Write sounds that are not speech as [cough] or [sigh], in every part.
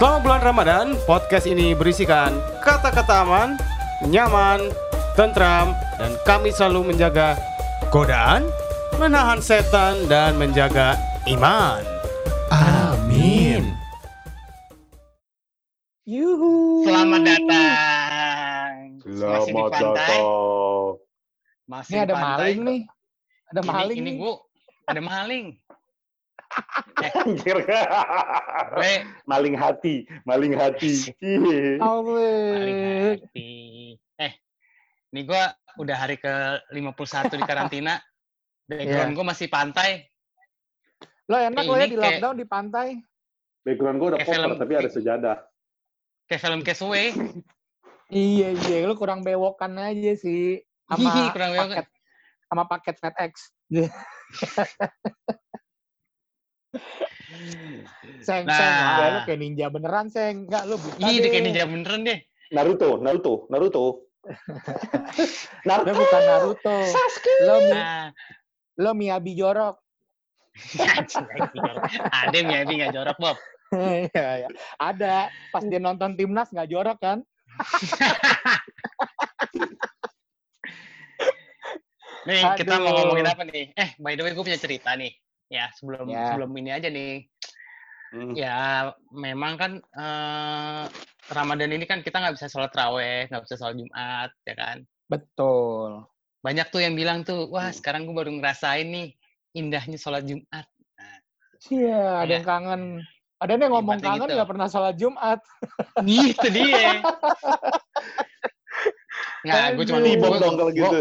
Selama bulan Ramadan, podcast ini berisikan kata-kata aman, nyaman, tentram, dan kami selalu menjaga godaan, menahan setan, dan menjaga iman. Amin. Yuhu. Selamat datang. Selamat datang. Masih Ini ada pantai. maling nih. Ada Ini, maling ini nih. bu, ada maling. Anjir. Maling hati, maling hati. Maling hati. Eh, ini gue udah hari ke 51 di karantina. Background gue masih pantai. Lo enak Kayak lo ya di kayak- lockdown di pantai. Background gue udah koper, film. tapi ada sejadah. Kayak film Castaway. [laughs] Iya iya, lo kurang bewokan aja sih. Sama kurang bewokan. paket sama paket FedEx. [laughs] [laughs] Seng, Nah. seng, lo kayak ninja beneran, seng. Enggak, lo buka Ih, deh. kayak ninja beneran deh. Naruto, Naruto, Naruto. Lo [laughs] Naruto. bukan Naruto. Lo, Mi- Nah, lo Miyabi jorok. [laughs] ada Miyabi nggak jorok Bob. Iya, iya. Ada. Pas dia nonton timnas nggak jorok kan? Nih kita mau Aduh. ngomongin apa nih? Eh, by the way gue punya cerita nih. Ya sebelum Ya. sebelum ini aja nih. Hmm. Ya memang kan eh, Ramadan ini kan kita nggak bisa sholat raweh, nggak bisa sholat Jumat, ya kan? Betul. Banyak tuh yang bilang tuh, wah Hmm. sekarang gue baru ngerasain nih indahnya sholat Jumat. Iya, ada Iya. yang kangen. Ada yang ngomong kangen gitu. nggak pernah sholat Jumat. Gitu dia. Nggak, gue cuma. Tibok dong kalau gitu.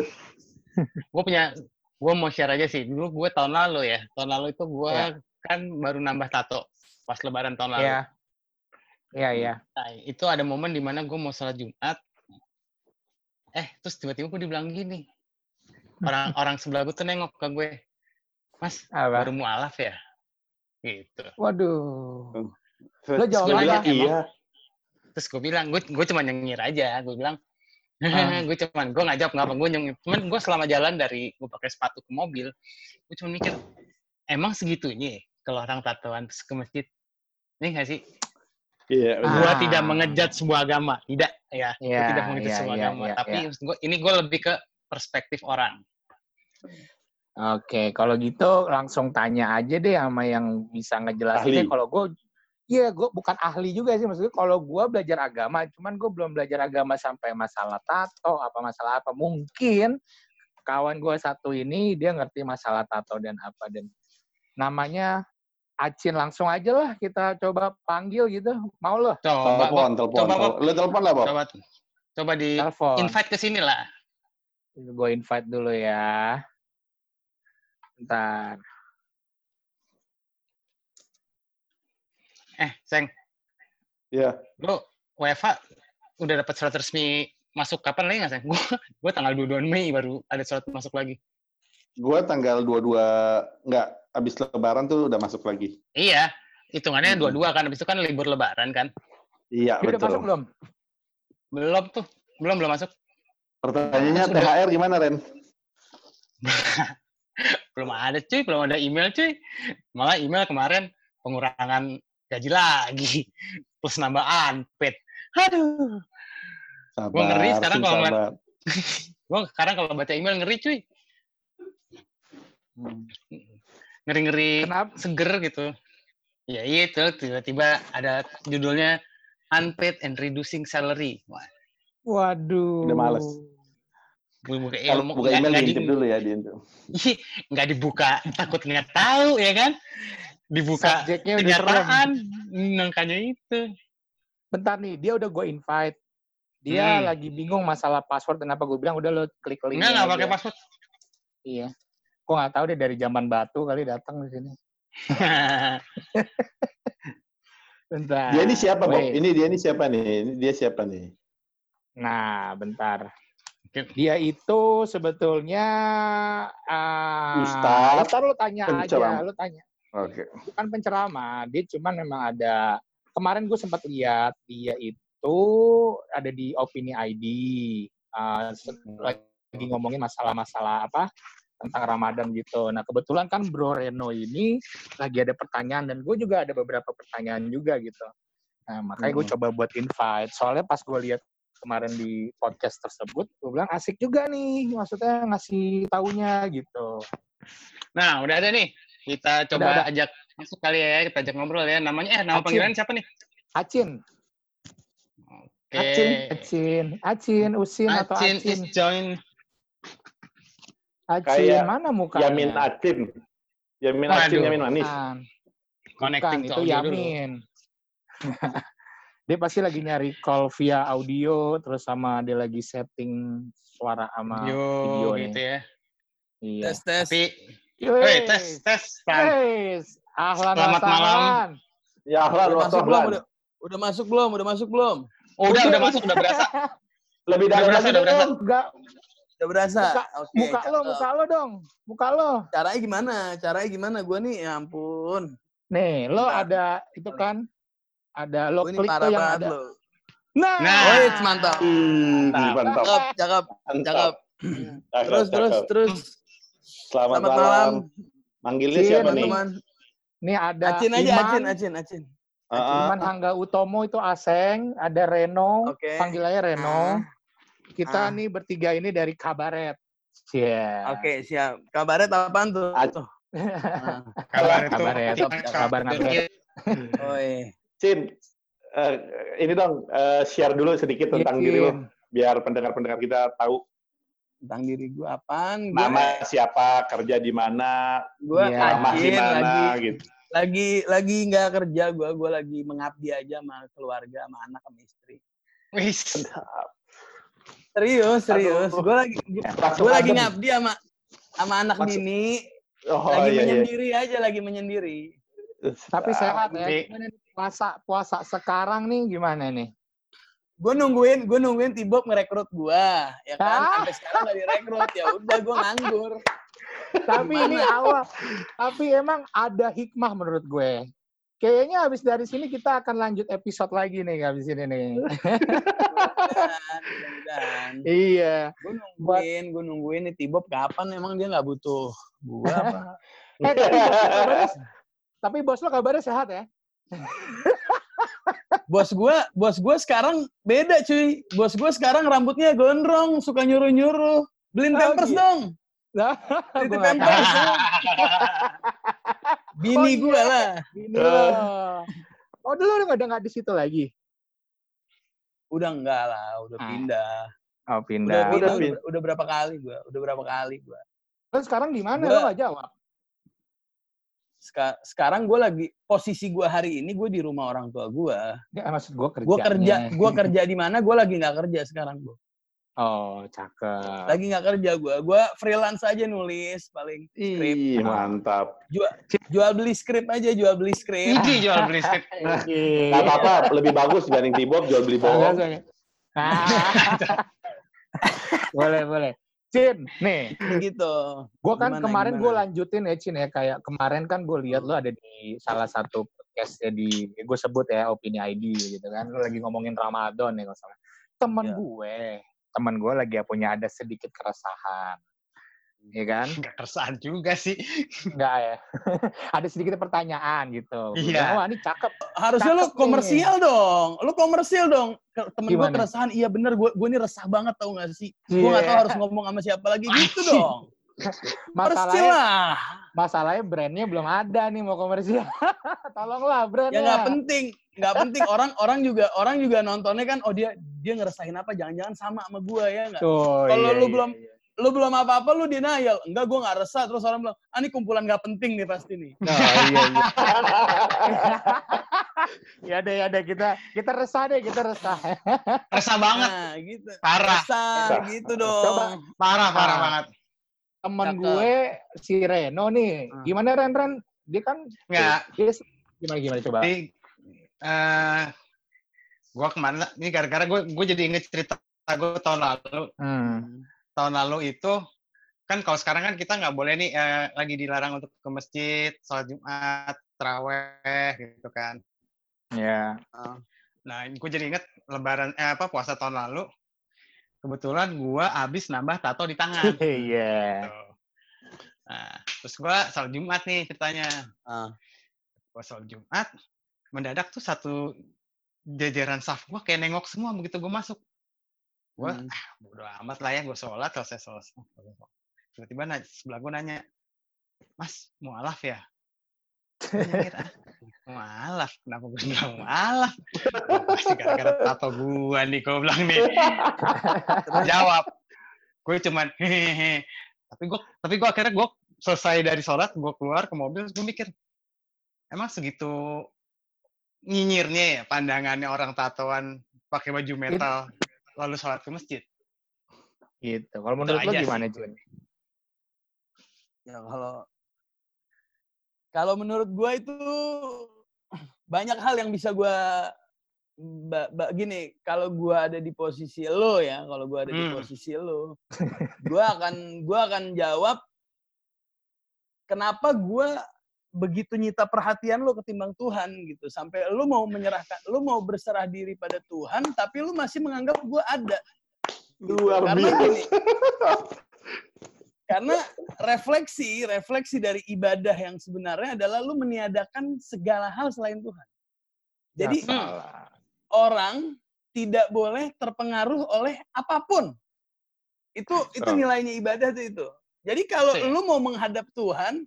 gue punya gue mau share aja sih dulu gue tahun lalu ya tahun lalu itu gue Iya. kan baru nambah tato pas lebaran tahun lalu Iya. Iya, iya. Nah, itu ada momen di mana gue mau sholat jumat eh terus tiba-tiba gue dibilang gini orang [laughs] orang sebelah gue tuh nengok ke gue mas Apa? baru mualaf ya gitu Waduh. Lo jawab apa? Iya. terus gue bilang gue gue cuma nyengir aja gue bilang Ah. [laughs] gue cuman gue nggak jawab nggak apa gue nyengir cuman gue selama jalan dari gue pakai sepatu ke mobil gue cuma mikir emang segitunya ya kalau orang tatoan ke masjid ini nggak sih Iya. Ah. gue tidak mengejat sebuah agama tidak ya gue Iya, tidak mengejat iya, sebuah iya, agama iya, tapi iya. maksud gue ini gue lebih ke perspektif orang Oke, kalau gitu langsung tanya aja deh sama yang bisa ngejelasinnya. Ahli. Kalau gue, iya gue bukan ahli juga sih. Maksudnya kalau gue belajar agama, cuman gue belum belajar agama sampai masalah tato, apa masalah apa. Mungkin kawan gue satu ini dia ngerti masalah tato dan apa dan namanya Acin langsung aja lah kita coba panggil gitu. Mau lo? coba Telepon, telepon. coba Bob. Lo telepon lah, Bob. coba coba di Telepon. invite ke sini lah Gue invite dulu ya. Bentar. Eh seng Iya. lo WFH udah dapat surat resmi masuk kapan lagi nggak seng gue gue tanggal 22 Mei baru ada surat masuk lagi Gue tanggal 22, enggak, abis lebaran tuh udah masuk lagi. iya hitungannya Hmm. dua-dua kan habis itu kan libur lebaran kan Iya, Dia udah masuk betul. belum? belum tuh belum belum masuk Pertanyaannya Sudah. THR gimana, Ren? [laughs] belum ada cuy belum ada email cuy malah email kemarin pengurangan gaji lagi. [laughs] Terus nambah unpaid. Aduh. Sabar, Gua ngeri sekarang kalau ngeliat- [laughs] gua sekarang kalau baca email ngeri cuy. Ngeri ngeri Kenapa? seger gitu. Ya iya itu tiba-tiba ada judulnya unpaid and reducing salary. Wah, Waduh. Udah males. gue buka Kalau buka email nggak diintip di- dulu ya, diintip. [laughs] Ih, nggak dibuka takut nggak tahu ya kan dibuka Subjeknya kenyataan makanya itu Bentar nih, dia udah gue invite. Dia Hmm. lagi bingung masalah password. Kenapa gue bilang udah lo klik link Enggak, nggak pakai password. Iya. Gue nggak tahu deh dari zaman batu kali datang di sini. [laughs] Bentar. Dia ini siapa, Bob? Wait. Ini dia ini siapa nih? Ini dia siapa nih? Nah, bentar. Dia itu sebetulnya uh, Ustadz, Ntar lo tanya aja, lo tanya. Oke. Bukan penceramah, dia cuman memang ada. Kemarin gue sempat lihat dia itu ada di Opini ID. Uh, lagi ngomongin masalah-masalah apa tentang Ramadan gitu. Nah kebetulan kan Bro Reno ini lagi ada pertanyaan dan gue juga ada beberapa pertanyaan juga gitu. Nah, makanya gue Hmm. coba buat invite. Soalnya pas gue lihat kemarin di podcast tersebut, gue bilang asik juga nih, maksudnya ngasih taunya gitu. Nah, udah ada nih. Kita Udah coba ada. ajak masuk kali ya, kita ajak ngobrol ya. Namanya eh nama Acin. panggilan siapa nih? Acin, Oke. Acin, Acin, Acin, Usin atau Acin Acin, is join. Acin, Kayak mana mukanya? Yamin Acin. Yamin Waduh. Acin, Yamin Manis. Bukan, Connecting bukan, itu. Yamin. [laughs] dia pasti lagi nyari call via audio, terus sama dia lagi setting suara sama Yo, video nih. gitu ya. Iya. Tes tes. Tapi, Yoi. woi, tes, tes. Pan. Yes. Ahlan Selamat malam. Ya, ahlan, Udah masuk belum? Udah, udah masuk belum? Udah masuk belum? Oh, udah, udah masuk, udah berasa. [laughs] Lebih dalam berasa, udah berasa. Enggak, Udah berasa? Muka- Oke. muka lo, muka lo dong. Muka lo. Caranya gimana? Caranya gimana? Gue nih, ya ampun. Nih, lo ada itu kan ada lo klik tuh yang ada. lo. Nah, Nah. Woi, mantap. Ih, Mantap. mantap. Cakep, cakep, Mantap. cakep. Cakep, Terus, terus, terus. Selamat, Selamat malam. malam, Manggilnya Cin, siapa nih? teman-teman. nih ada Acin aja, Iman, Acin, Acin, Acin. Ah, ah. Iman Hangga Utomo itu Aseng, ada Reno, Oke. panggil aja Reno. Ah, Kita ah. nih bertiga ini dari Kabaret. Iya. Oke, siap. Kabarnya apaan tuh? Ac- Tuh. Kabar itu. Kabar ya, kabar ngabaret. Oi. Cin, eh, ini dong, eh, share dulu sedikit tentang Iya, diri lo, biar pendengar-pendengar kita tahu Tentang diri gue apaan? Gue nama siapa, kerja di mana, gue Iya. di mana, lagi gitu. lagi lagi nggak kerja gue gue lagi mengabdi aja sama keluarga sama anak sama istri Wis. serius serius gue lagi gue lagi ngabdi sama sama anak Langsung- bini Oh lagi iya, iya. menyendiri aja lagi menyendiri Tapi sehat ya. Puasa puasa sekarang nih gimana nih? Gue nungguin gue nungguin Tibop ngerekrut gue ya kan Ah. sampai sekarang gak direkrut ya udah gue nganggur Tapi ini awal. Tapi emang ada hikmah menurut gue. Kayaknya habis dari sini kita akan lanjut episode lagi nih habis ini nih. mudah-mudahan iya. gue nungguin gue nungguin nih Tibop kapan emang dia nggak butuh gue apa [laughs] Eh, tapi bos kabarnya, tapi bos lo kabarnya sehat ya? [laughs] bos gue bos gue sekarang beda cuy bos gue sekarang rambutnya gondrong suka nyuruh nyuruh beliin Oh, pampers gitu. dong gua nggak pampers bini Oh, iya. gue lah Gini loh. Oh dulu udah nggak nggak di situ lagi? udah enggak lah udah Ah. pindah Oh udah, pindah. Udah udah, pindah. udah berapa kali gue udah berapa kali gue Terus sekarang di mana? Lo nggak jawab. Seka- sekarang gue lagi posisi gue hari ini gue di rumah orang tua gue Ya, maksud gue kerja. gue kerja gue [laughs] kerja di mana gue lagi nggak kerja sekarang gue Oh cakep. lagi nggak kerja gue gue freelance aja nulis paling skrip Ih, mantap. jual beli skrip aja jual beli skrip Ini jual beli skrip. [laughs] Gak apa-apa, lebih bagus dibanding Tibop jual beli bohong. Ah. [laughs] boleh boleh. Cin, nih, gitu. Gue kan Gimana, kemarin gue lanjutin ya Cin ya. Kayak kemarin kan gue lihat lo ada di salah satu podcast ya di gue sebut ya opini ID gitu kan. Lo lagi ngomongin Ramadan ya kalau salah. Temen Ya. gue, temen gue lagi punya ada sedikit keresahan, ya kan? Enggak keresahan juga sih. Enggak ya. [laughs] ada sedikit pertanyaan gitu. Iya. Wah ini cakep. harusnya lu Cakep nih. komersial dong lu komersial dong temen gue keresahan iya bener gue gue ini resah banget tau gak sih gue gak Iya. tahu harus ngomong sama siapa lagi gitu dong [laughs] Masalahnya, lah masalahnya brandnya belum ada nih mau komersial. [laughs] Tolonglah ya brandnya. nggak penting nggak penting orang orang juga orang juga nontonnya kan oh dia dia ngerasain apa jangan-jangan sama sama gue ya nggak Kalau iya, lu iya, belum- iya. Lu belum apa-apa lu denial enggak gue nggak resah terus orang bilang ah ini kumpulan nggak penting nih pasti nih Oh, iya, iya. [laughs] ya deh, ya deh kita kita resah deh, kita resah. [laughs] Resah banget. nah gitu Parah. resah Resah. gitu dong Coba. Parah, parah Ah. banget. Temen Cakep. gue si Reno nih, Hmm. gimana Ren Ren? Dia kan Enggak. dia gimana gimana coba? Jadi, eh gua ke mana? Ini gara-gara gue gue jadi inget cerita gue tahun lalu. Hmm. Tahun lalu itu kan kalau sekarang kan kita nggak boleh nih eh, lagi dilarang untuk ke masjid, sholat Jumat, teraweh gitu kan. Ya. Nah, gue jadi inget lebaran eh apa puasa tahun lalu. Kebetulan gua abis nambah tato di tangan. [laughs] Iya. Gitu. Nah, terus gua sholat Jumat nih ceritanya. Ah. Gua sholat Jumat, mendadak tuh satu jajaran saf gue kayak nengok semua begitu gue masuk gue Hmm. ah bodo amat lah ya gue sholat selesai selesai. Tiba-tiba nanya, sebelah gue nanya mas mau alaf ya? Ah, mau alaf? Kenapa gue bilang mau alaf? Oh, pasti gara-gara tato gue nih gue bilang nih. Jawab. Gue cuman hehehe. Tapi gue tapi gue akhirnya gue selesai dari sholat gue keluar ke mobil gue mikir emang segitu nyinyirnya ya pandangannya orang tatoan pakai baju metal lalu sholat ke masjid Gitu. Kalau menurut lo gimana, Jun? Ya kalau kalau menurut gua itu banyak hal yang bisa gua ba- ba- gini, kalau gua ada di posisi lo ya, kalau gua ada di Hmm. posisi lo, [laughs] gua akan gua akan jawab kenapa gua begitu nyita perhatian lo ketimbang Tuhan gitu. Sampai lu mau menyerahkan lu mau berserah diri pada Tuhan tapi lu masih menganggap gua ada Luar karena biasa. gini karena refleksi refleksi dari ibadah yang sebenarnya adalah lu meniadakan segala hal selain Tuhan. Jadi Ya, salah. orang tidak boleh terpengaruh oleh apa pun. Itu itu nilainya ibadah tuh itu. Jadi kalau lu mau menghadap Tuhan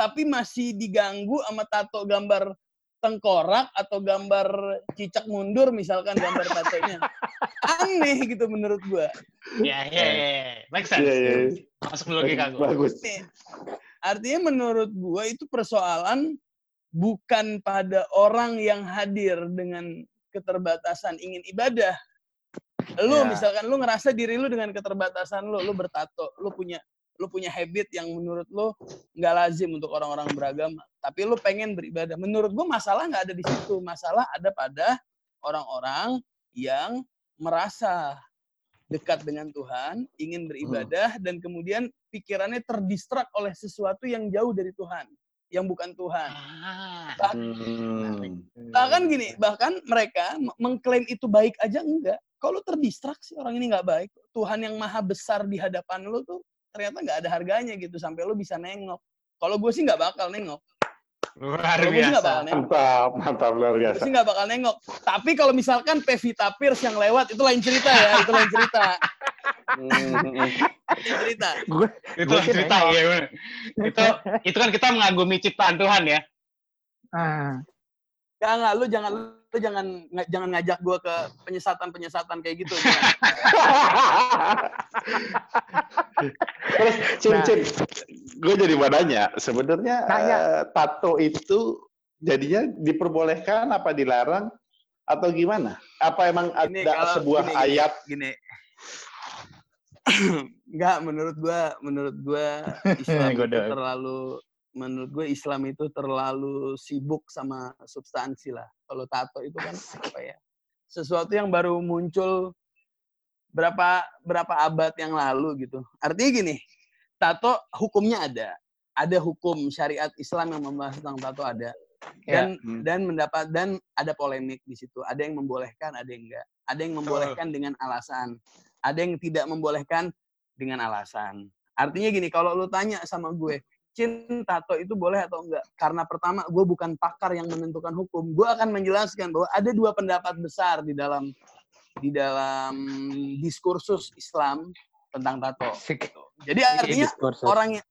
tapi masih diganggu sama tato gambar tengkorak atau gambar cicak mundur misalkan gambar tatonya aneh gitu menurut gua ya ya ya make sense Iya, iya. masuk logika gue Bagus. Artinya menurut gua itu persoalan bukan pada orang yang hadir dengan keterbatasan ingin ibadah. Lu Ya. misalkan lu ngerasa diri lu dengan keterbatasan lu, lu bertato, lu punya lu punya habit yang menurut lu nggak lazim untuk orang-orang beragama, tapi lu pengen beribadah. Menurut gua masalah nggak ada di situ, masalah ada pada orang-orang yang merasa dekat dengan Tuhan, ingin beribadah dan kemudian pikirannya terdistrak oleh sesuatu yang jauh dari Tuhan, yang bukan Tuhan. ah, Hmm. Bahkan gini, bahkan mereka mengklaim itu baik aja enggak. Kalau terdistraksi orang ini nggak baik, Tuhan yang maha besar di hadapan lu tuh ternyata nggak ada harganya gitu sampai lu bisa nengok. Kalau gue sih nggak bakal nengok. luar gue sih nggak bakal biasa nengok. Mantap, mantap luar Gue biasa. sih nggak bakal nengok. Tapi kalau misalkan Pevita Pierce yang lewat itu lain cerita ya, itu lain cerita. Lain cerita. Gue itu sih cerita nengok. ya itu itu kan kita mengagumi ciptaan Tuhan ya ah, Jangan, lu jangan lu jangan nga- jangan ngajak gue ke penyesatan-penyesatan kayak gitu. [laughs] Terus Cin, Nah. Cin, gue jadi mau nanya, sebenarnya eh, tato itu jadinya diperbolehkan apa dilarang atau gimana? Apa emang ada Gini, kalau- sebuah gini, ayat? gini. [coughs] Enggak, menurut gua menurut gua [laughs] Islam itu terlalu menurut gue Islam itu terlalu sibuk sama substansi lah. Kalau tato itu kan apa ya? Sesuatu yang baru muncul berapa berapa abad yang lalu gitu. Artinya gini, tato hukumnya ada. Ada hukum syariat Islam yang membahas tentang tato ada. Dan Hmm. dan mendapat dan ada polemik di situ. Ada yang membolehkan, ada yang enggak. Ada yang membolehkan dengan alasan. Ada yang tidak membolehkan dengan alasan. Artinya gini, kalau lu tanya sama gue, Cin tato itu boleh atau enggak? Karena pertama, gue bukan pakar yang menentukan hukum. Gue akan menjelaskan bahwa ada dua pendapat besar di dalam di dalam diskursus Islam tentang tato. Jadi Ini artinya orang yang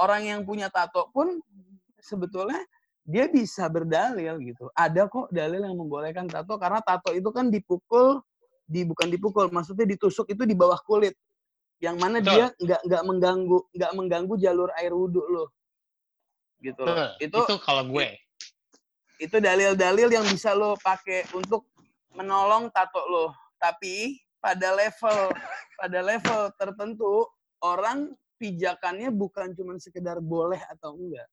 orang yang punya tato pun sebetulnya dia bisa berdalil gitu. Ada kok dalil yang membolehkan tato karena tato itu kan dipukul di bukan dipukul, maksudnya ditusuk itu di bawah kulit. Yang mana Betul. dia nggak nggak mengganggu nggak mengganggu jalur air wudhu lo. Gitu loh. Betul. Itu itu kalau gue itu dalil-dalil yang bisa lo pakai untuk menolong tato lo. Tapi pada level pada level tertentu orang pijakannya bukan cuma sekedar boleh atau enggak.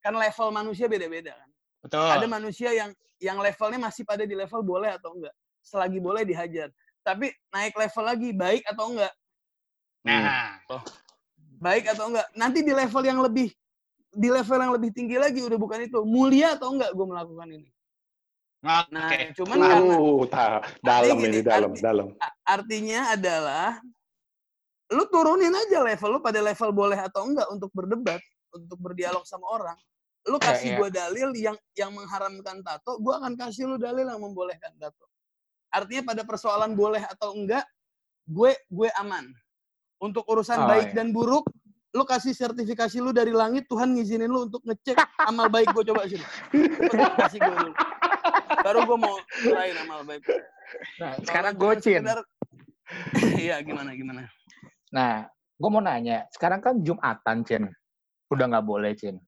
Kan level manusia beda-beda kan. betul Ada manusia yang yang levelnya masih pada di level boleh atau enggak. Selagi boleh dihajar. Tapi naik level lagi baik atau enggak? Nah Baik atau enggak? Nanti di level yang lebih di level yang lebih tinggi lagi udah bukan itu. Mulia atau enggak gue melakukan ini. oke Nah, cuman karena Uh, ta- dalam gini, ini dalam, arti- dalam. Artinya adalah lu turunin aja level lu pada level boleh atau enggak untuk berdebat, untuk berdialog sama orang. lu kasih iya. gua dalil yang yang mengharamkan tato, gua akan kasih lu dalil yang membolehkan tato. Artinya pada persoalan boleh atau enggak, gue gue aman. Untuk urusan Oh, baik iya. dan buruk, lu kasih sertifikasi lu dari langit, Tuhan ngizinin lu untuk ngecek amal baik gue coba sini. Kasih gue dulu. Baru gue mau serahin amal baik. Nah, sekarang cuma gue Cin. sekedar- [laughs] Iya, gimana gimana? Nah, gue mau nanya. Sekarang kan Jumatan, Cin. Udah nggak boleh, Cin.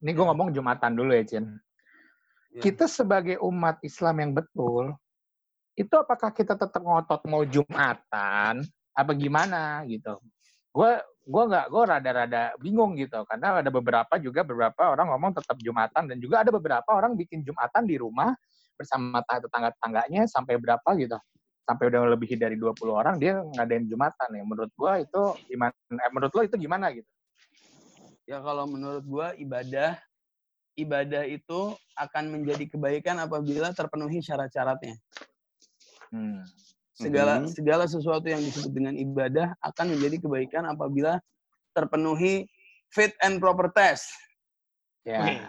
Ini gue ngomong Jumatan dulu ya, Cin. Ya. Kita sebagai umat Islam yang betul, itu apakah kita tetap ngotot mau Jumatan, apa gimana gitu? Gue gue nggak gue rada-rada bingung gitu karena ada beberapa juga beberapa orang ngomong tetap jumatan dan juga ada beberapa orang bikin jumatan di rumah bersama tetangga-tetangganya sampai berapa gitu sampai udah lebih dari 20 orang dia ngadain jumatan ya menurut gua itu gimana eh, menurut lo itu gimana gitu Ya kalau menurut gua ibadah ibadah itu akan menjadi kebaikan apabila terpenuhi syarat-syaratnya. hmm. Segala Mhm. segala sesuatu yang disebut dengan ibadah akan menjadi kebaikan apabila terpenuhi fit and proper test. ya Wih.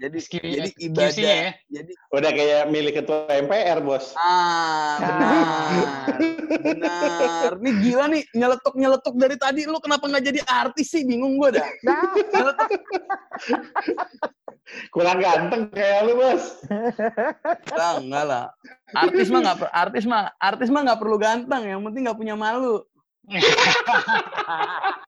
Jadi Q- jadi ibadah ya. jadi Udah kayak milik ketua MPR, Bos. ah benar benar nih gila nih nyeletuk nyeletuk dari tadi lu kenapa nggak jadi artis sih bingung gua dah Kurang ganteng kayak lu, Bos. Lah, enggak lah. Artis mah nggak artis mah artis mah nggak perlu ganteng, yang penting nggak punya malu. [laughs]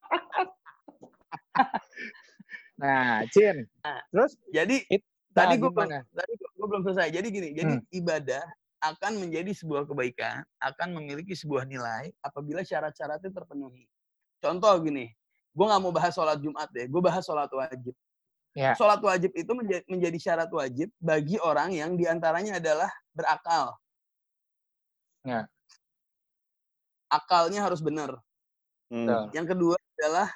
nah Cin Nah, terus Jadi It- tadi nah, gue belum tadi gua, gua belum selesai. Jadi gini, jadi Hmm. ibadah akan menjadi sebuah kebaikan, akan memiliki sebuah nilai apabila syarat-syaratnya terpenuhi. Contoh gini, gue nggak mau bahas sholat Jumat deh, gue bahas sholat wajib. Ya. Sholat wajib itu menja- menjadi syarat wajib bagi orang yang di antaranya adalah berakal. Ya. Akalnya harus benar. Hmm. Yang kedua adalah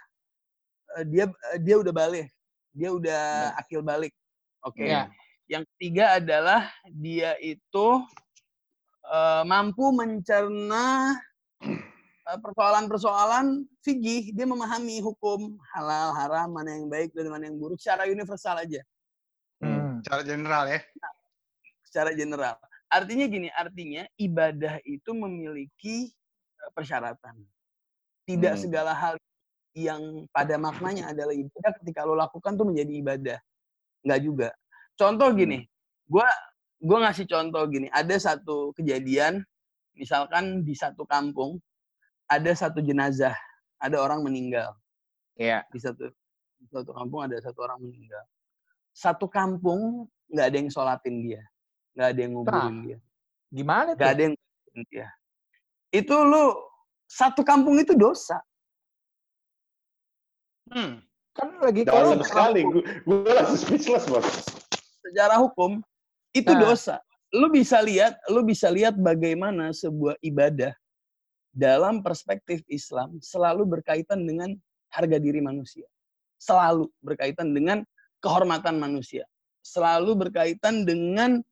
dia eh, dia udah balik, dia udah akil balik. Oke. Ya. Yang ketiga adalah dia itu eh, mampu mencerna eh, persoalan-persoalan fikih, dia memahami hukum halal, haram, mana yang baik dan mana yang buruk secara universal aja, Hmm. Secara general ya. secara general. Artinya gini, artinya ibadah itu memiliki eh, persyaratan. Tidak Hmm. segala hal yang pada maknanya adalah ibadah ketika lo lakukan tuh menjadi ibadah. Enggak juga. Contoh gini, gua gua ngasih contoh gini, ada satu kejadian misalkan di satu kampung ada satu jenazah, ada orang meninggal. ya Di satu di satu kampung ada satu orang meninggal. Satu kampung nggak ada yang sholatin dia, nggak ada yang nguburin dia, gimana nggak ada yang dia. Itu lu satu kampung itu dosa. Hmm. kan lagi Dalam kalau sekali. Gue langsung speechless, Bos. secara hukum itu Nah. dosa. Lu bisa lihat, lu bisa lihat bagaimana sebuah ibadah dalam perspektif Islam selalu berkaitan dengan harga diri manusia. Selalu berkaitan dengan kehormatan manusia. Selalu berkaitan dengan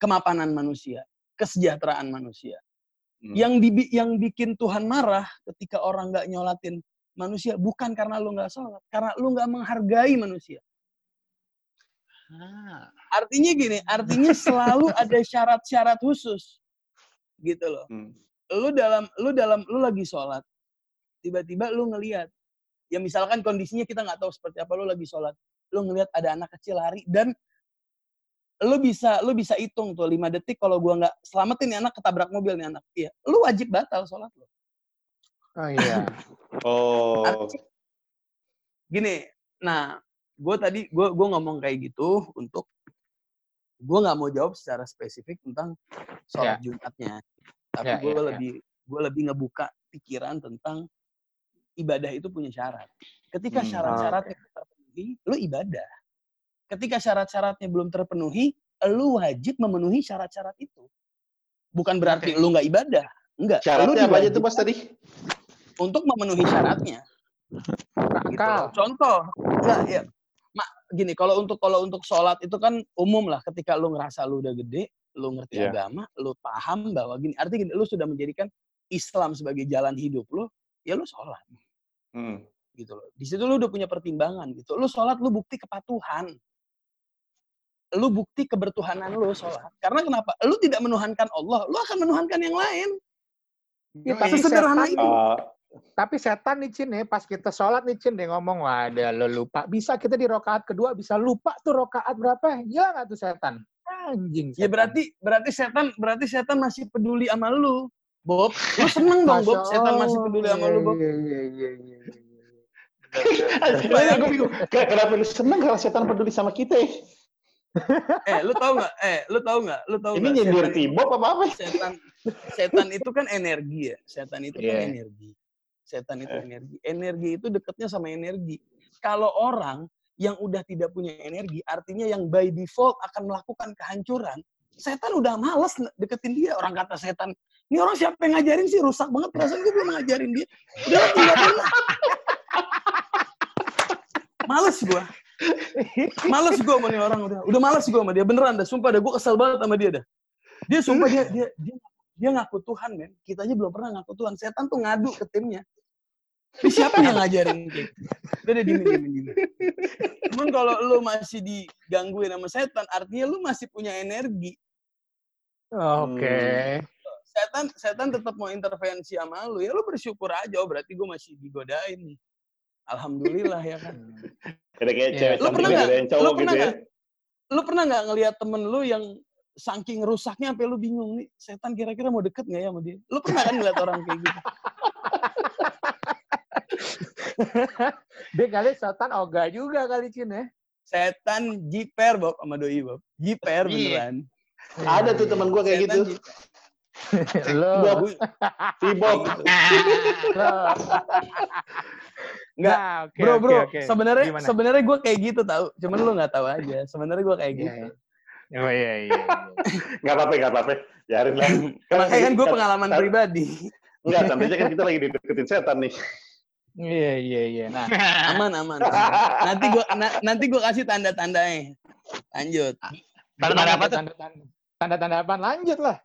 kemapanan manusia, kesejahteraan manusia. Hmm. Yang dibi- yang bikin Tuhan marah ketika orang nggak nyolatin manusia bukan karena lu nggak sholat, karena lu nggak menghargai manusia. Ah. Artinya gini, artinya selalu ada syarat-syarat khusus. Gitu loh. Hmm. Lu dalam lu dalam lu lagi sholat. Tiba-tiba lu ngelihat ya misalkan kondisinya kita nggak tahu seperti apa lu lagi sholat. Lu ngelihat ada anak kecil lari dan lu bisa lu bisa hitung tuh 5 detik kalau gua nggak selamatin nih anak ketabrak mobil nih anak. Iya, lu wajib batal sholat lu. Oh iya Oh. Artinya, gini, nah gue tadi gue gue ngomong kayak gitu untuk gue nggak mau jawab secara spesifik tentang sholat Jumatnya, tapi Ya, gue ya, ya. lebih gue lebih ngebuka pikiran tentang ibadah itu punya syarat. Ketika Hmm, syarat-syaratnya terpenuhi, lu ibadah. Ketika syarat-syaratnya belum terpenuhi, lu wajib memenuhi syarat-syarat itu. Bukan berarti Oke. lu nggak ibadah, enggak. lu Syaratnya apa aja tuh, Bos, tadi? Untuk memenuhi syaratnya. gitu. Contoh, enggak ya. Mak, gini, kalau untuk kalau untuk sholat itu kan umum lah. Ketika lu ngerasa lu udah gede, lu ngerti Iya. agama, lu paham bahwa gini. Artinya gini, lu sudah menjadikan Islam sebagai jalan hidup lu, ya lu sholat. Hmm. gitu loh. Di situ lu udah punya pertimbangan gitu. Lu sholat lu bukti kepatuhan. Lu bukti kebertuhanan lu sholat. Karena kenapa? Lu tidak menuhankan Allah, lu akan menuhankan yang lain. Ya, tapi Sesederhana setan- itu. Oh, Tapi setan nih Cin ya, pas kita sholat nih Cin, dia ngomong, wah ada lo lupa. Bisa kita di rokaat kedua bisa lupa tuh rokaat berapa. Gila nggak tuh setan? Anjing setan. Ya berarti berarti setan berarti setan masih peduli sama lu. Bob, lu seneng dong Bob, setan masih peduli sama lu Bob. Iya, iya, iya, iya, iya. Makanya gue bingung, kenapa lu seneng kalau setan peduli sama kita ya? [laughs] Eh, lu tahu nggak? Eh, lu tahu nggak? Lu tahu Ini nggak? nyindir Tibob apa apa? setan setan itu kan energi ya setan itu kan Iya. energi setan itu Eh. energi. Energi itu dekatnya sama energi. Kalau orang yang udah tidak punya energi artinya yang by default akan melakukan kehancuran setan udah males deketin dia. Orang kata setan ini orang siapa yang ngajarin sih? Rusak banget perasaan gue belum ngajarin dia. Udah lah, tinggalin lah. Males gua. Males gua sama nih orang udah. Udah males gua sama dia beneran dah. Sumpah dah gua kesel banget sama dia dah. Dia sumpah dia dia dia dia ngaku Tuhan men. Kita aja belum pernah ngaku Tuhan. Setan tuh ngadu ke timnya ini siapa yang ngajarin kayak gitu? udah deh dimi dimi dimi cuman kalau lu masih digangguin sama setan artinya lu masih punya energi Oke. setan setan tetap mau intervensi sama lu ya lu bersyukur aja oh berarti gue masih digodain nih alhamdulillah ya kan Ada kayak Iya. cewek Lu pernah nggak? ada yang Lu cowok pernah gitu ya. lu pernah nggak ngelihat temen lu yang saking rusaknya sampai lu bingung nih setan kira-kira mau deket nggak ya sama dia lu pernah kan ngeliat orang kayak gitu [laughs] Dia kali setan ogah juga kali Cin ya. setan jiper Bob sama doi Bob jiper Iya. beneran Ada tuh teman gue kayak Setan gitu. [laughs] Lo. Bob. Tibob. Kayak [laughs] gitu. lo. Nggak, Nah, bro bro oke. sebenarnya Gimana? sebenarnya gue kayak gitu tahu cuman lu nggak tahu aja sebenarnya gue kayak Iya, gitu iya. Oh iya iya. iya. Gak apa-apa, gak apa-apa. Biarin lah. makanya kan gue Kan- pengalaman kan- pribadi Enggak, sebenarnya kan kita lagi dideketin setan nih. Iya iya iya. Nah, [laughs] aman aman, aman. nanti gue nanti gue kasih tanda tandanya lanjut Tanda-tanda apa tuh? Tanda-tanda tanda-tanda apa? Lanjut lah.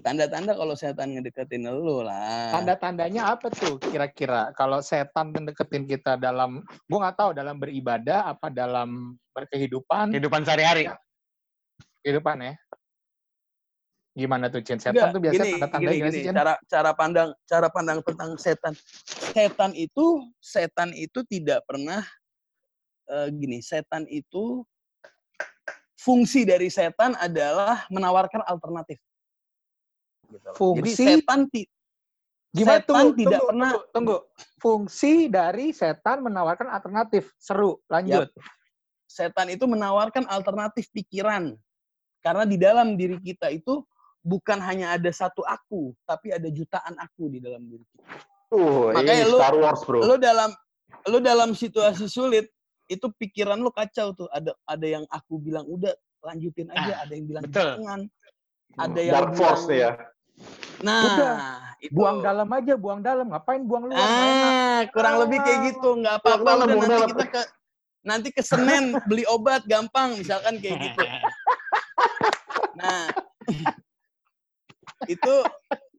tanda-tanda kalau setan ngedeketin lu lah Tanda-tandanya apa tuh kira-kira? Kalau setan mendeketin kita dalam, gua nggak tahu dalam beribadah apa dalam berkehidupan, Kehidupan sehari-hari. kehidupan ya. Gimana tuh Cin? Setan Enggak, tuh biasanya gini, tanda-tanda gini, sih gini. Cin? cara cara pandang cara pandang tentang setan setan itu setan itu tidak pernah eh, gini setan itu fungsi dari setan adalah menawarkan alternatif Gitu loh. jadi Fungsi? setan ti- Gimana setan tunggu, tidak tunggu, pernah tunggu, tunggu. Fungsi dari setan menawarkan alternatif. Seru, lanjut. setan itu menawarkan alternatif pikiran karena di dalam diri kita itu bukan hanya ada satu aku tapi ada jutaan aku di dalam diri kita Tuh, Makanya ini lu- Star Wars, bro. lu dalam lu dalam situasi sulit itu pikiran lu kacau tuh ada ada yang aku bilang udah lanjutin aja ada yang bilang betul. jangan ada yang Dark Force bilang- nih ya. nah Udah, itu Buang dalam aja, buang dalam. Ngapain buang luar? Ah kurang lebih kayak gitu nggak apa-apa udah buang nanti dalam. kita ke nanti ke Senen beli obat gampang misalkan kayak gitu [laughs] nah itu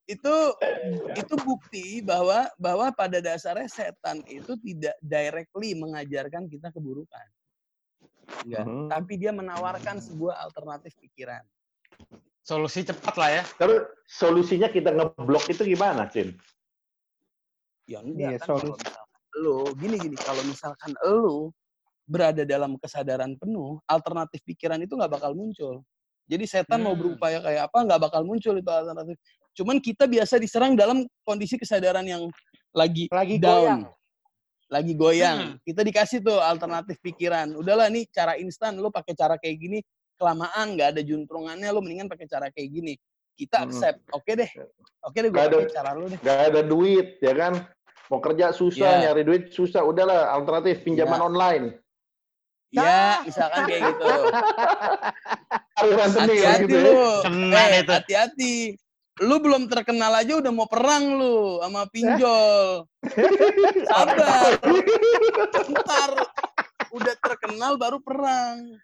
itu itu bukti bahwa bahwa pada dasarnya setan itu tidak directly mengajarkan kita keburukan enggak Hmm. tapi dia menawarkan sebuah alternatif pikiran Solusi cepat lah ya. Terus solusinya kita ngeblok itu gimana, Cin? ya enggak Iya, kan solusi. lu gini gini kalau misalkan lu berada dalam kesadaran penuh alternatif pikiran itu nggak bakal muncul jadi setan mau Hmm. berupaya kayak apa nggak bakal muncul itu alternatif cuman kita biasa diserang dalam kondisi kesadaran yang lagi Lagi down goyang. lagi goyang Hmm. kita dikasih tuh alternatif pikiran udahlah nih cara instan lu pakai cara kayak gini kelamaan nggak ada juntrungannya lu mendingan pakai cara kayak gini kita Hmm. accept oke deh oke deh gue Nggak ada- pakai cara lu deh Gak ada duit, ya kan? Mau kerja susah, Iya. nyari duit susah. Udahlah, alternatif pinjaman Iya. online. Ya misalkan kayak gitu. [laughs] Hati-hati gitu ya. lu. Eh hati-hati. Lu belum terkenal aja udah mau perang lu sama pinjol. [laughs] Sabar. Ntar [laughs] udah terkenal baru perang.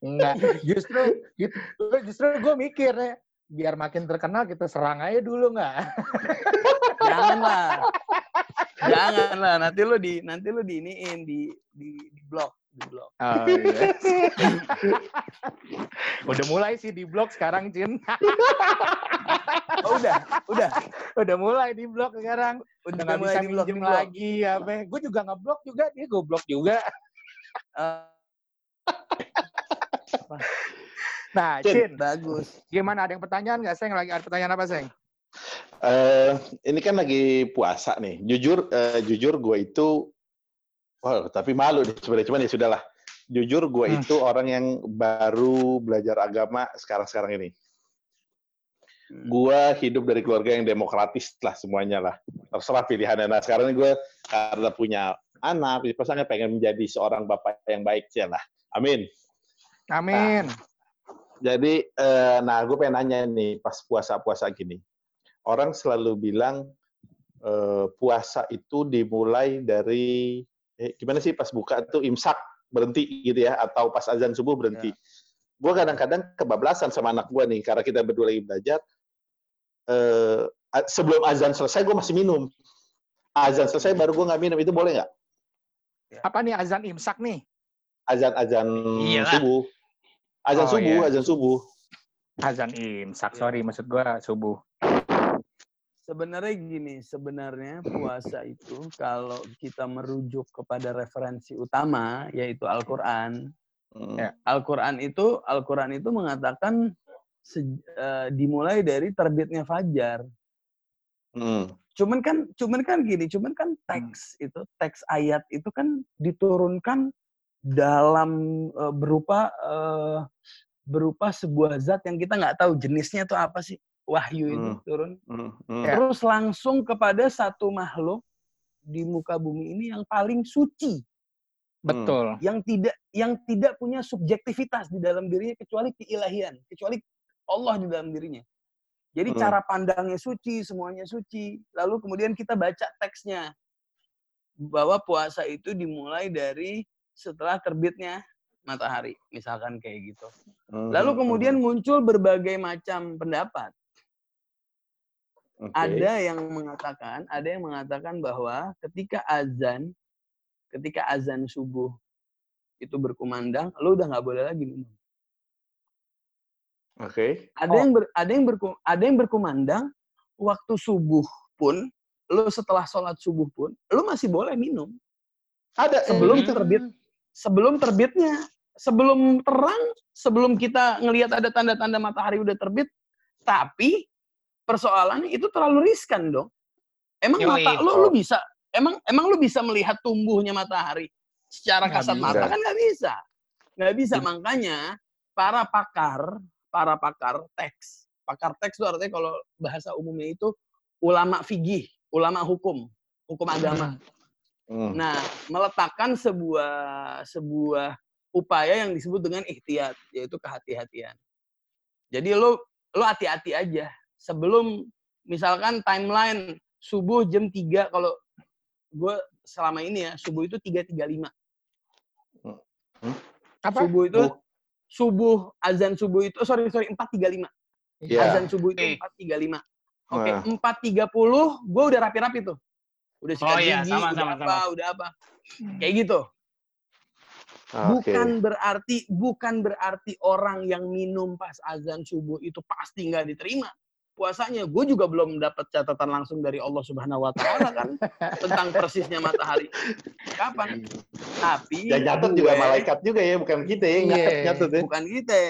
Enggak, justru justru, justru gue mikir ya, biar makin terkenal kita serang aja dulu nggak? janganlah. Jangan lah, nanti lu di nanti lu di iniin di di di blok, di blok. Oh, iya. [laughs] udah mulai sih di blog sekarang, Cin. [laughs] Oh, udah, udah. udah mulai di blog sekarang. Udah nggak mulai bisa di blok, minjem di lagi apa. Gue juga ngeblok juga, dia gue blok juga. [laughs] Nah, Cin. Cin, bagus. gimana? Ada yang pertanyaan nggak, Seng? Lagi ada pertanyaan apa, Seng? Eh, ini kan lagi puasa nih. Jujur, eh, jujur gue itu, wah tapi malu deh sebenarnya. Cuman ya sudahlah. Jujur gue Hmm. itu orang yang baru belajar agama sekarang-sekarang ini. Gue hidup dari keluarga yang demokratis lah semuanya lah. Terserah pilihannya. Nah sekarang ini gue karena punya anak, pasangan pengen menjadi seorang bapak yang baik sih lah. Amin. Amin. Jadi, eh, nah gue pengen nanya nih pas puasa-puasa gini. Orang selalu bilang eh, puasa itu dimulai dari eh, gimana sih pas buka itu imsak berhenti gitu ya atau pas azan subuh berhenti. Gue kadang-kadang kebablasan sama anak gue nih karena kita berdua lagi belajar. Eh, sebelum azan selesai gue masih minum. Azan selesai baru gue nggak minum itu boleh nggak? Apa nih azan imsak nih? Azan-azan Iyalah. subuh. Azan Oh, subuh, iya. azan subuh. Azan imsak, sorry. Maksud gue subuh. Sebenarnya gini, sebenarnya puasa itu kalau kita merujuk kepada referensi utama yaitu Al-Qur'an. Hmm. Ya. Al-Qur'an itu Al-Qur'an itu mengatakan se- eh, dimulai dari terbitnya fajar. Hmm. Cuman kan cuman kan gini, cuman kan teks itu teks ayat itu kan diturunkan dalam eh, berupa eh, berupa sebuah zat yang kita nggak tahu jenisnya itu apa sih wahyu itu Hmm. turun Hmm. Hmm. Ya. terus langsung kepada satu makhluk di muka bumi ini yang paling suci Betul. yang tidak yang tidak punya subjektivitas di dalam dirinya kecuali keilahian kecuali Allah di dalam dirinya jadi Hmm. cara pandangnya suci semuanya suci lalu kemudian kita baca teksnya bahwa puasa itu dimulai dari setelah terbitnya matahari misalkan kayak gitu Hmm. lalu kemudian muncul berbagai macam pendapat Oke. ada yang mengatakan ada yang mengatakan bahwa ketika azan ketika azan subuh itu berkumandang lu udah nggak boleh lagi minum Oke. ada Oh. yang ber, ada yang berku, ada yang berkumandang waktu subuh pun lu setelah sholat subuh pun lu masih boleh minum Ada Sebelum gitu. terbit. sebelum terbitnya sebelum terang sebelum kita ngelihat ada tanda-tanda matahari udah terbit tapi persoalannya itu terlalu riskan dong emang Yoi. mata lu lu bisa emang emang lu bisa melihat tumbuhnya matahari secara kasat bisa. mata kan nggak bisa nggak bisa Jadi- makanya para pakar para pakar teks pakar teks itu artinya kalau bahasa umumnya itu ulama fikih ulama hukum hukum agama Hmm. Nah, meletakkan sebuah sebuah upaya yang disebut dengan ikhtiat, yaitu kehati-hatian. Jadi lo lo hati-hati aja sebelum misalkan timeline subuh jam 3 kalau gue selama ini ya subuh itu 3.35. Apa? Subuh itu Bu- subuh azan subuh itu oh, sorry sorry 4.35. Iya. Azan subuh itu Oke. 4.35. Oke, Nah. 4.30 gue udah rapi-rapi tuh. Udah sikat Oh iya, gigi, sama, udah sama, apa, sama. udah apa. Kayak gitu. Oke. Bukan berarti bukan berarti orang yang minum pas azan subuh itu pasti nggak diterima puasanya. Gue juga belum dapat catatan langsung dari Allah Subhanahu Wa Taala kan tentang persisnya matahari kapan. Tapi Yang nyatet juga malaikat juga ya, bukan kita ya. yang Iya. Nyatet, nyatet ya. bukan kita,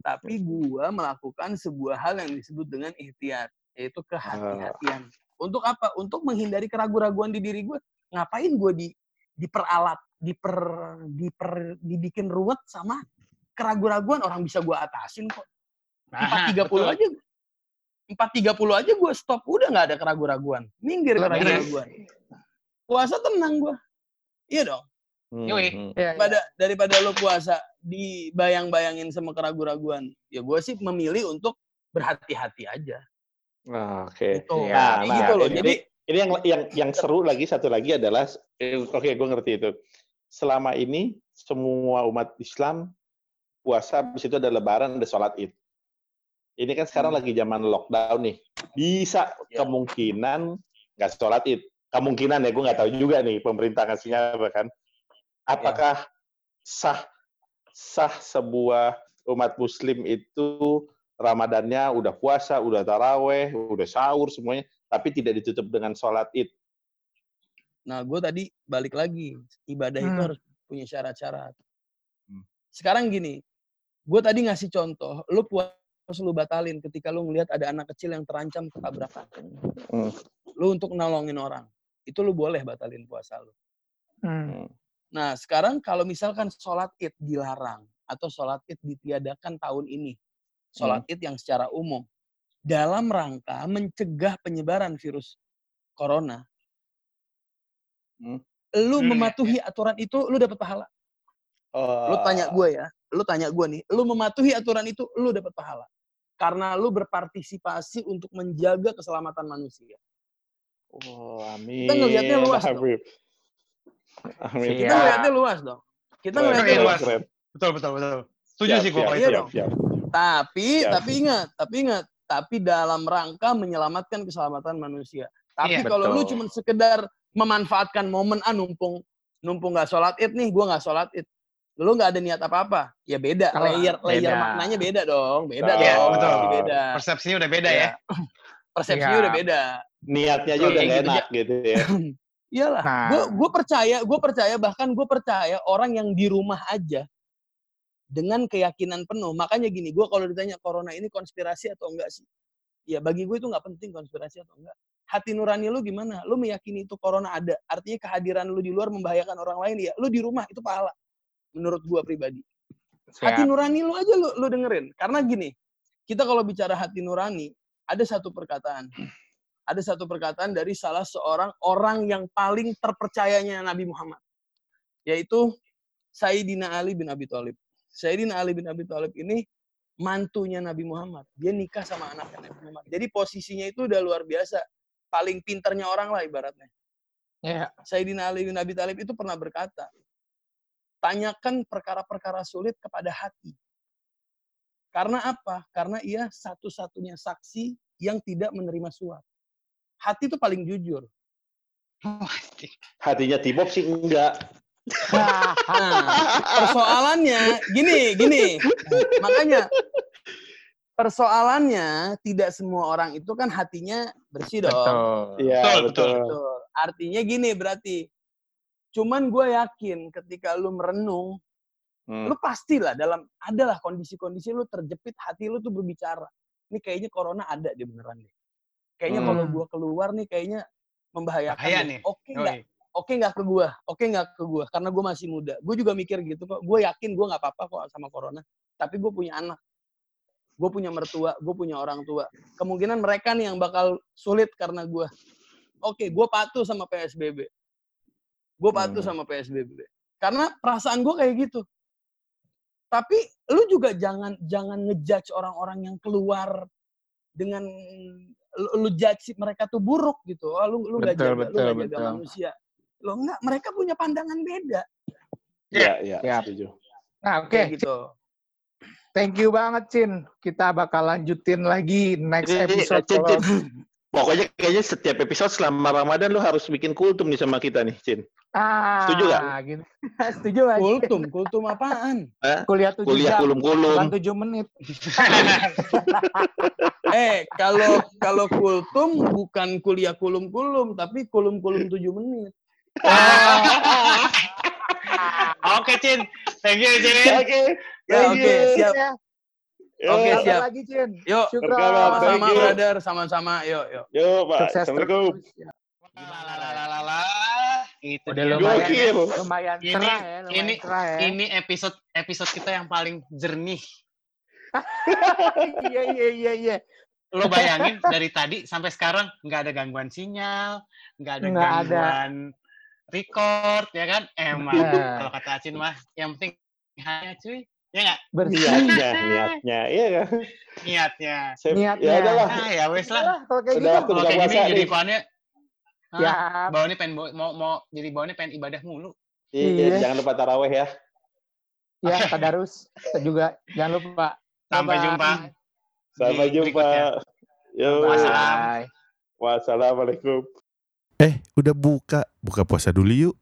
tapi gue melakukan sebuah hal yang disebut dengan ikhtiar, yaitu kehati-hatian. Untuk apa? Untuk menghindari keraguan-raguan di diri gue. Ngapain gue di diperalat, diper, diper, dibikin ruwet sama keraguan-raguan orang bisa gue atasin kok. Nah, 430 betul. aja. 430 aja gue stop, udah nggak ada keraguan-raguan. Minggir keraguan-raguan. Puasa tenang gue. Iya dong. Hmm, hmm. Daripada daripada lo puasa dibayang-bayangin sama keraguan-raguan. Ya gue sih memilih untuk berhati-hati aja. Nah, Oke. Gitu. Iya. Nah, nah, gitu loh. ini, Jadi ini yang yang yang seru lagi satu lagi adalah eh, oke gue ngerti itu. Selama ini semua umat Islam puasa habis itu ada lebaran ada sholat id. Ini kan sekarang Hmm. lagi zaman lockdown nih. Bisa Ya. kemungkinan nggak sholat id. kemungkinan ya gue nggak tahu juga nih pemerintah ngasihnya apa kan. Apakah sah sah sebuah umat Muslim itu Ramadannya udah puasa, udah taraweh, udah sahur semuanya, tapi tidak ditutup dengan sholat id. Nah, gue tadi balik lagi, ibadah itu Hmm. harus punya syarat-syarat. Hmm. Sekarang gini, gue tadi ngasih contoh, lu puasa lu batalin ketika lu ngelihat ada anak kecil yang terancam ketabrakan. Hmm. Lu untuk nolongin orang, itu lu boleh batalin puasa lu. Hmm. Nah, sekarang kalau misalkan sholat id dilarang atau sholat id ditiadakan tahun ini, sholat id yang secara umum, dalam rangka mencegah penyebaran virus corona, Hmm. lu Hmm, ya, mematuhi aturan itu, lu dapat pahala. Lu tanya Oh, gue ya, lu tanya gue nih, lu mematuhi aturan itu, lu dapat pahala. Karena lu berpartisipasi untuk menjaga keselamatan manusia. Oh, amin. Kita ngelihatnya luas dong. Amin. Amin. Kita Iya. ngeliatnya luas dong. Kita Keren, luas. keren. Betul, betul, betul. Setuju Siap, sih gue kalau Iya itu. dong. siap. Tapi, Siap. tapi ingat, tapi ingat, tapi dalam rangka menyelamatkan keselamatan manusia. Tapi Iya, kalau lu cuma sekedar memanfaatkan momen ah numpung numpung nggak sholat id nih, gua nggak sholat id. Lu nggak ada niat apa-apa, ya beda. Layer layer beda. maknanya beda dong, beda Iya, dong, betul. pasti beda. Persepsinya udah beda Iya. ya. Persepsinya Iya. udah beda. Niatnya aja Betul, udah gitu enak gitu ya. [laughs] Iyalah, Nah. gue gue percaya, gue percaya bahkan gue percaya orang yang di rumah aja dengan keyakinan penuh. Makanya gini, gue kalau ditanya corona ini konspirasi atau enggak sih? Ya bagi gue itu nggak penting konspirasi atau enggak. Hati nurani lu gimana? Lu meyakini itu corona ada, artinya kehadiran lu di luar membahayakan orang lain ya. Lu di rumah itu pahala. Menurut gue pribadi. Hati Siap. nurani lu aja lu, lu dengerin. Karena gini, kita kalau bicara hati nurani, ada satu perkataan. Ada satu perkataan dari salah seorang orang yang paling terpercayanya Nabi Muhammad. Yaitu Sayyidina Ali bin Abi Thalib. Sayyidina Ali bin Abi Thalib ini mantunya Nabi Muhammad. Dia nikah sama anaknya Nabi Muhammad. Jadi posisinya itu udah luar biasa. Paling pinternya orang lah ibaratnya. Iya. Sayyidina Ali bin Abi Thalib itu pernah berkata, tanyakan perkara-perkara sulit kepada hati. Karena apa? Karena ia satu-satunya saksi yang tidak menerima suap. Hati itu paling jujur. Hatinya Tibop sih enggak. Nah, persoalannya gini, gini. Makanya persoalannya tidak semua orang itu kan hatinya bersih dong. Betul. Iya, Betul, betul. Betul. Artinya gini berarti. Cuman gue yakin ketika lu merenung, Hmm. lu pastilah dalam adalah kondisi-kondisi lu terjepit hati lu tuh berbicara. Ini kayaknya corona ada deh beneran deh. Kayaknya Hmm. kalau gua keluar nih kayaknya membahayakan. Bahaya deh. nih. Oke nggak? Oke nggak ke gua? Oke nggak ke gua? Karena gua masih muda. Gue juga mikir gitu kok. Gue yakin gua nggak apa-apa kok sama corona. Tapi gue punya anak. Gue punya mertua. Gue punya orang tua. Kemungkinan mereka nih yang bakal sulit karena gua. Oke, gue patuh sama PSBB. Gue patuh Hmm. sama PSBB. Karena perasaan gue kayak gitu. Tapi lu juga jangan jangan ngejudge orang-orang yang keluar dengan lu, lu judge mereka tuh buruk gitu. Oh, lu lu nggak Betul, jaga, lu betul, nggak jaga betul. manusia. Lo enggak, mereka punya pandangan beda. Iya, iya, Siap. setuju. Nah, oke. Kayak gitu. Thank you banget, Cin. Kita bakal lanjutin lagi next Ini- ini, episode. Cin, kalau- Cin. Pokoknya kayaknya setiap episode selama Ramadan lu harus bikin kultum nih sama kita nih, Cin. Ah, Setuju nggak? Gitu. [laughs] Setuju? Cin? Kultum, kultum apaan? Kuliah tujuh Kuliah jam. kulum-kulum. Bukan tujuh menit. [laughs] Eh, kalau kalau kultum bukan kuliah kulum-kulum, tapi kulum-kulum tujuh menit. Oke, Cin. Thank you, Cin. Oke. Ya, thank oke, you. siap. Oke, Sampai siap. lagi, Cin. Yuk, sama-sama brother, sama-sama. Yuk, yuk. Yo, Pak. Sukses Assalamualaikum. terus. Ya. Lalalala. Itu Udah dia. lumayan, Gokil. lumayan Ini- cerah ya, lumayan ini- cerah ya. Ini episode episode kita yang paling jernih. [laughs] Iya, iya, iya, iya. Lo bayangin dari tadi sampai sekarang nggak ada gangguan sinyal, nggak ada Nggak ada. gangguan record, ya kan? Emang Nah. kalau kata Acin mah yang penting hanya cuy, ya nggak? Bersih. Niatnya, niatnya. Iya kan? Niatnya. Saya- Niatnya. Ya udahlah. Nah ya wes lah. Kalau kayak Udah gitu. Kalau kayak gini jadi nih. Ya, bawaannya pengen bawa- mau mau jadi bawaannya pengen ibadah mulu. Iya, Iya. jangan lupa taraweh ya. ya, tadarus. Juga jangan lupa. Sampai jumpa. Sampai jumpa. Yo. Wassalam. Wassalamualaikum. Eh, udah buka. Buka puasa dulu yuk.